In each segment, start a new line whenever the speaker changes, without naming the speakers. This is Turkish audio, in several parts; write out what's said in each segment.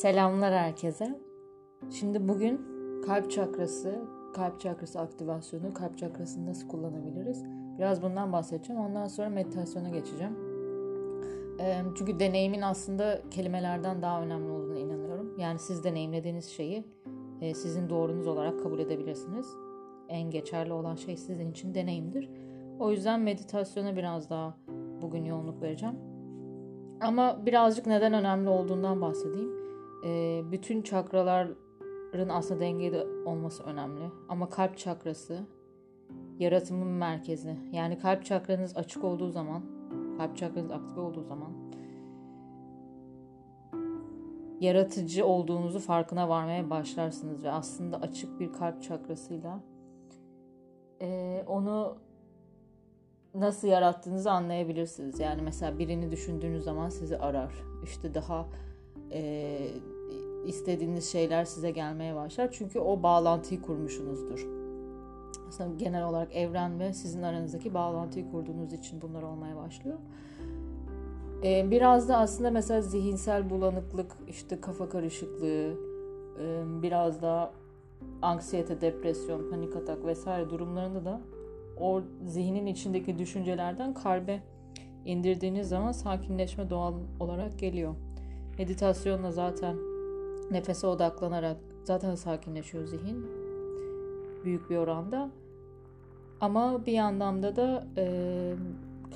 Selamlar herkese. Şimdi bugün kalp çakrası, kalp çakrası aktivasyonu, kalp çakrasını nasıl kullanabiliriz? Biraz bundan bahsedeceğim. Ondan sonra meditasyona geçeceğim. Çünkü deneyimin aslında kelimelerden daha önemli olduğunu inanıyorum. Yani siz deneyimlediğiniz şeyi sizin doğrunuz olarak kabul edebilirsiniz. En geçerli olan şey sizin için deneyimdir. O yüzden meditasyona biraz daha bugün yoğunluk vereceğim. Ama birazcık neden önemli olduğundan bahsedeyim. E, bütün çakraların aslında dengede olması önemli. Ama kalp çakrası yaratımın merkezi. Yani kalp çakranız açık olduğu zaman, kalp çakranız aktive olduğu zaman yaratıcı olduğunuzu farkına varmaya başlarsınız ve aslında açık bir kalp çakrasıyla e, onu nasıl yarattığınızı anlayabilirsiniz. Yani mesela birini düşündüğünüz zaman sizi arar. İşte daha e, istediğiniz şeyler size gelmeye başlar. Çünkü o bağlantıyı kurmuşsunuzdur. Aslında genel olarak evren ve sizin aranızdaki bağlantıyı kurduğunuz için bunlar olmaya başlıyor. Ee, biraz da aslında mesela zihinsel bulanıklık, işte kafa karışıklığı, e, biraz da anksiyete, depresyon, panik atak vesaire durumlarında da o zihnin içindeki düşüncelerden kalbe indirdiğiniz zaman sakinleşme doğal olarak geliyor. Meditasyonla zaten nefese odaklanarak zaten sakinleşiyor zihin büyük bir oranda. Ama bir yandan da da e,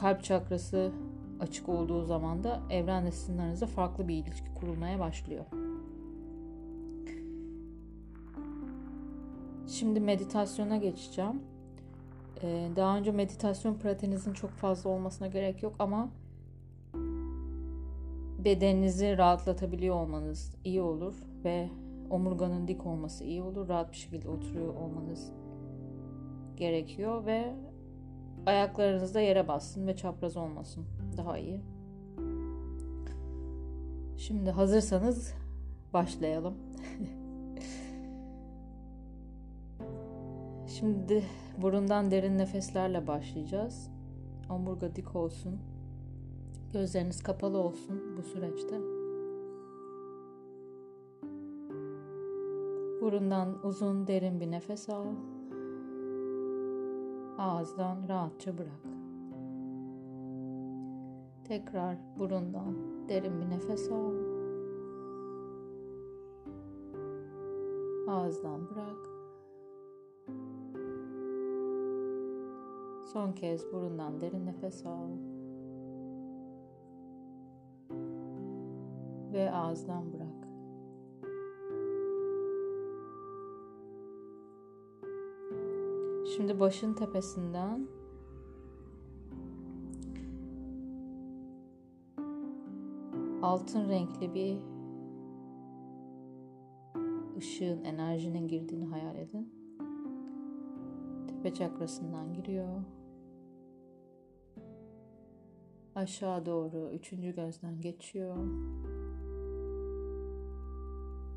kalp çakrası açık olduğu zaman da evrenle sizin aranızda farklı bir ilişki kurulmaya başlıyor. Şimdi meditasyona geçeceğim. Ee, daha önce meditasyon pratiğinizin çok fazla olmasına gerek yok ama bedeninizi rahatlatabiliyor olmanız iyi olur ve omurganın dik olması iyi olur. Rahat bir şekilde oturuyor olmanız gerekiyor ve ayaklarınız da yere bassın ve çapraz olmasın. Daha iyi. Şimdi hazırsanız başlayalım. Şimdi burundan derin nefeslerle başlayacağız. Omurga dik olsun. Gözleriniz kapalı olsun bu süreçte. Burundan uzun derin bir nefes al. Ağızdan rahatça bırak. Tekrar burundan derin bir nefes al. Ağızdan bırak. Son kez burundan derin nefes al. Ve ağızdan bırak. Şimdi başın tepesinden altın renkli bir ışığın, enerjinin girdiğini hayal edin. Tepe çakrasından giriyor. Aşağı doğru üçüncü gözden geçiyor.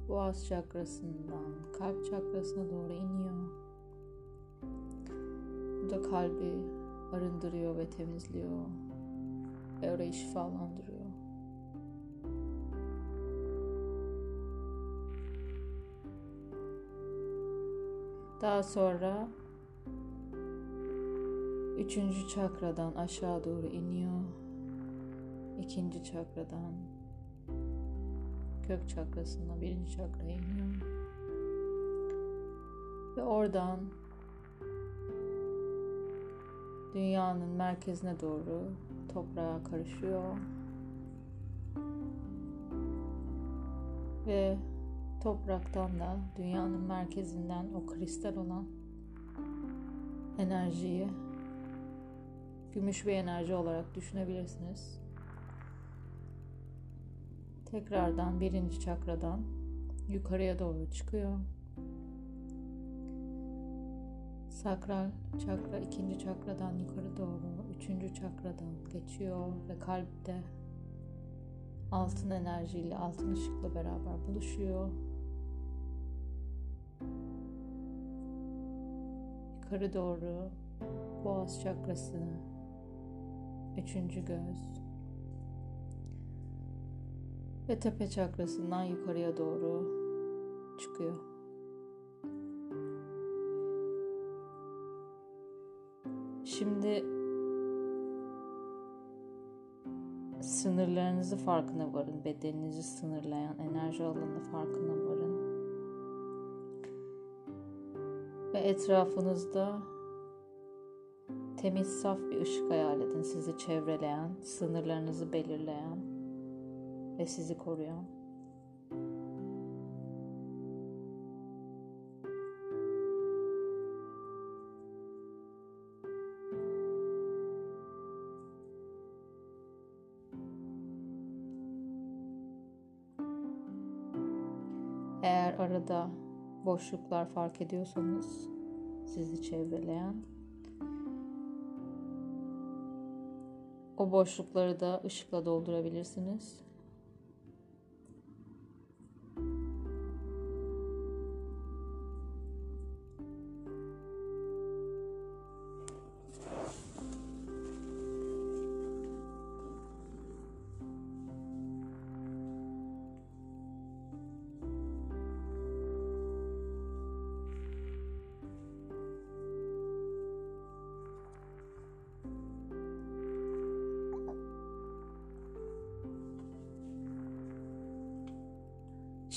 Boğaz çakrasından kalp çakrasına doğru iniyor. Burada kalbi arındırıyor ve temizliyor. Ve orayı şifalandırıyor. Daha sonra üçüncü çakradan aşağı doğru iniyor. İkinci çakradan kök çakrasına birinci çakraya iniyor. Ve oradan dünyanın merkezine doğru toprağa karışıyor. Ve topraktan da dünyanın merkezinden o kristal olan enerjiyi gümüş bir enerji olarak düşünebilirsiniz. Tekrardan birinci çakradan yukarıya doğru çıkıyor. Sakral çakra ikinci çakradan yukarı doğru üçüncü çakradan geçiyor ve kalpte altın enerjiyle altın ışıkla beraber buluşuyor. Yukarı doğru boğaz çakrası, üçüncü göz, Ve tepe çakrasından yukarıya doğru çıkıyor. Şimdi sınırlarınızı farkına varın. Bedeninizi sınırlayan enerji alanı farkına varın. Ve etrafınızda temiz, saf bir ışık hayal edin. Sizi çevreleyen, sınırlarınızı belirleyen ve sizi koruyan. Eğer arada boşluklar fark ediyorsanız sizi çevreleyen o boşlukları da ışıkla doldurabilirsiniz.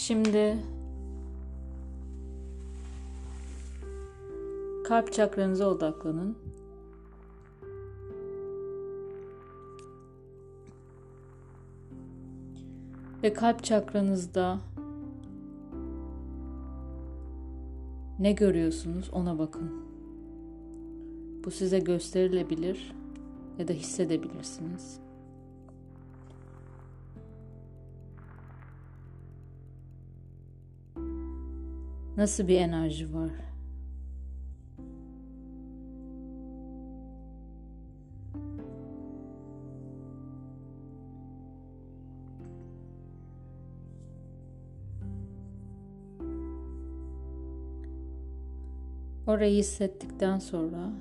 Şimdi kalp çakranıza odaklanın. Ve kalp çakranızda ne görüyorsunuz ona bakın. Bu size gösterilebilir ya da hissedebilirsiniz. Nasıl bir enerji var? Orayı hissettikten sonra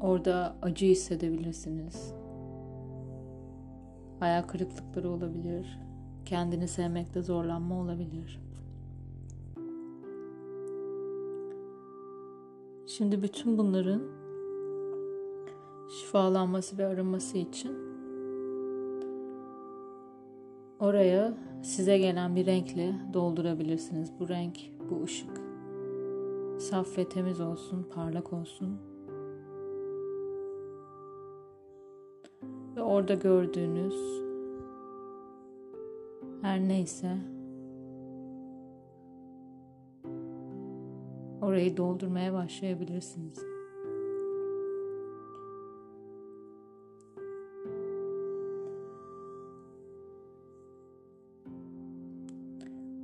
orada acı hissedebilirsiniz. Hayal kırıklıkları olabilir. Kendini sevmekte zorlanma olabilir. Şimdi bütün bunların şifalanması ve arınması için oraya size gelen bir renkle doldurabilirsiniz. Bu renk, bu ışık saf ve temiz olsun, parlak olsun. Ve orada gördüğünüz her neyse orayı doldurmaya başlayabilirsiniz.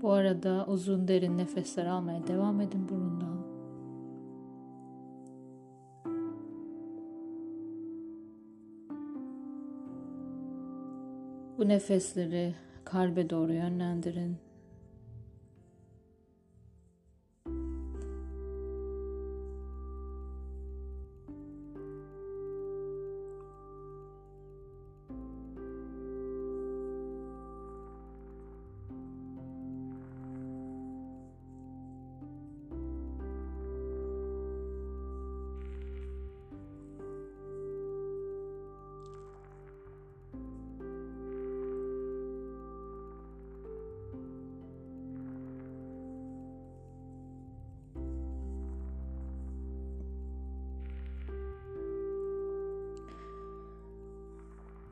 Bu arada uzun derin nefesler almaya devam edin burundan. Bu nefesleri kalbe doğru yönlendirin.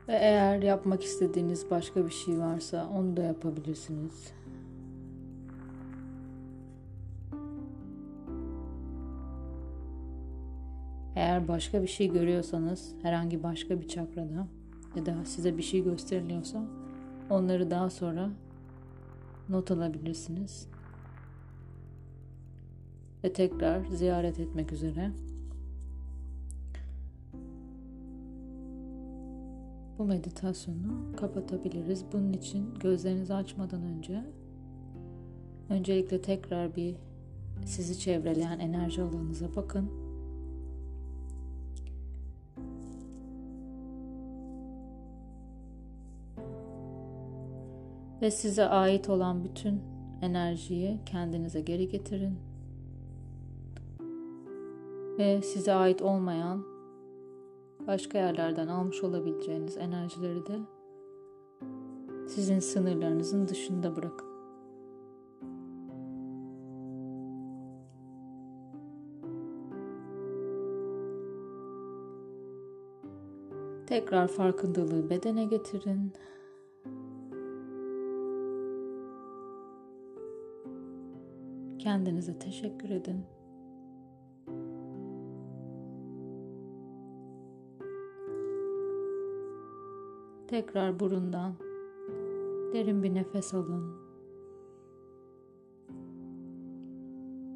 Ve eğer yapmak istediğiniz başka bir şey varsa onu da yapabilirsiniz. Eğer başka bir şey görüyorsanız herhangi başka bir çakrada ya da size bir şey gösteriliyorsa onları daha sonra not alabilirsiniz. Ve tekrar ziyaret etmek üzere. Bu meditasyonu kapatabiliriz. Bunun için gözlerinizi açmadan önce öncelikle tekrar bir sizi çevreleyen enerji alanınıza bakın. Ve size ait olan bütün enerjiyi kendinize geri getirin. Ve size ait olmayan başka yerlerden almış olabileceğiniz enerjileri de sizin sınırlarınızın dışında bırakın. Tekrar farkındalığı bedene getirin. Kendinize teşekkür edin. Tekrar burundan derin bir nefes alın.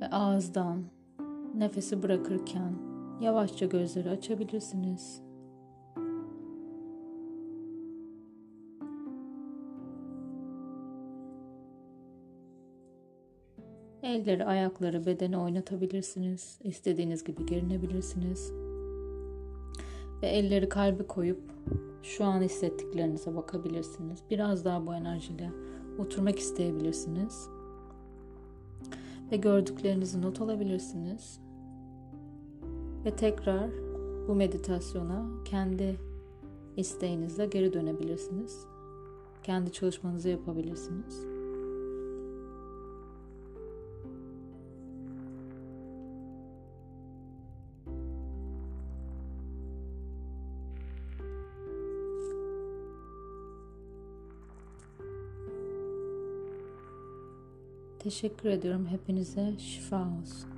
Ve ağızdan nefesi bırakırken yavaşça gözleri açabilirsiniz. Elleri, ayakları, bedeni oynatabilirsiniz. İstediğiniz gibi gerinebilirsiniz. Ve elleri kalbi koyup şu an hissettiklerinize bakabilirsiniz. Biraz daha bu enerjiyle oturmak isteyebilirsiniz. Ve gördüklerinizi not alabilirsiniz. Ve tekrar bu meditasyona kendi isteğinizle geri dönebilirsiniz. Kendi çalışmanızı yapabilirsiniz. Teşekkür ediyorum. Hepinize şifa olsun.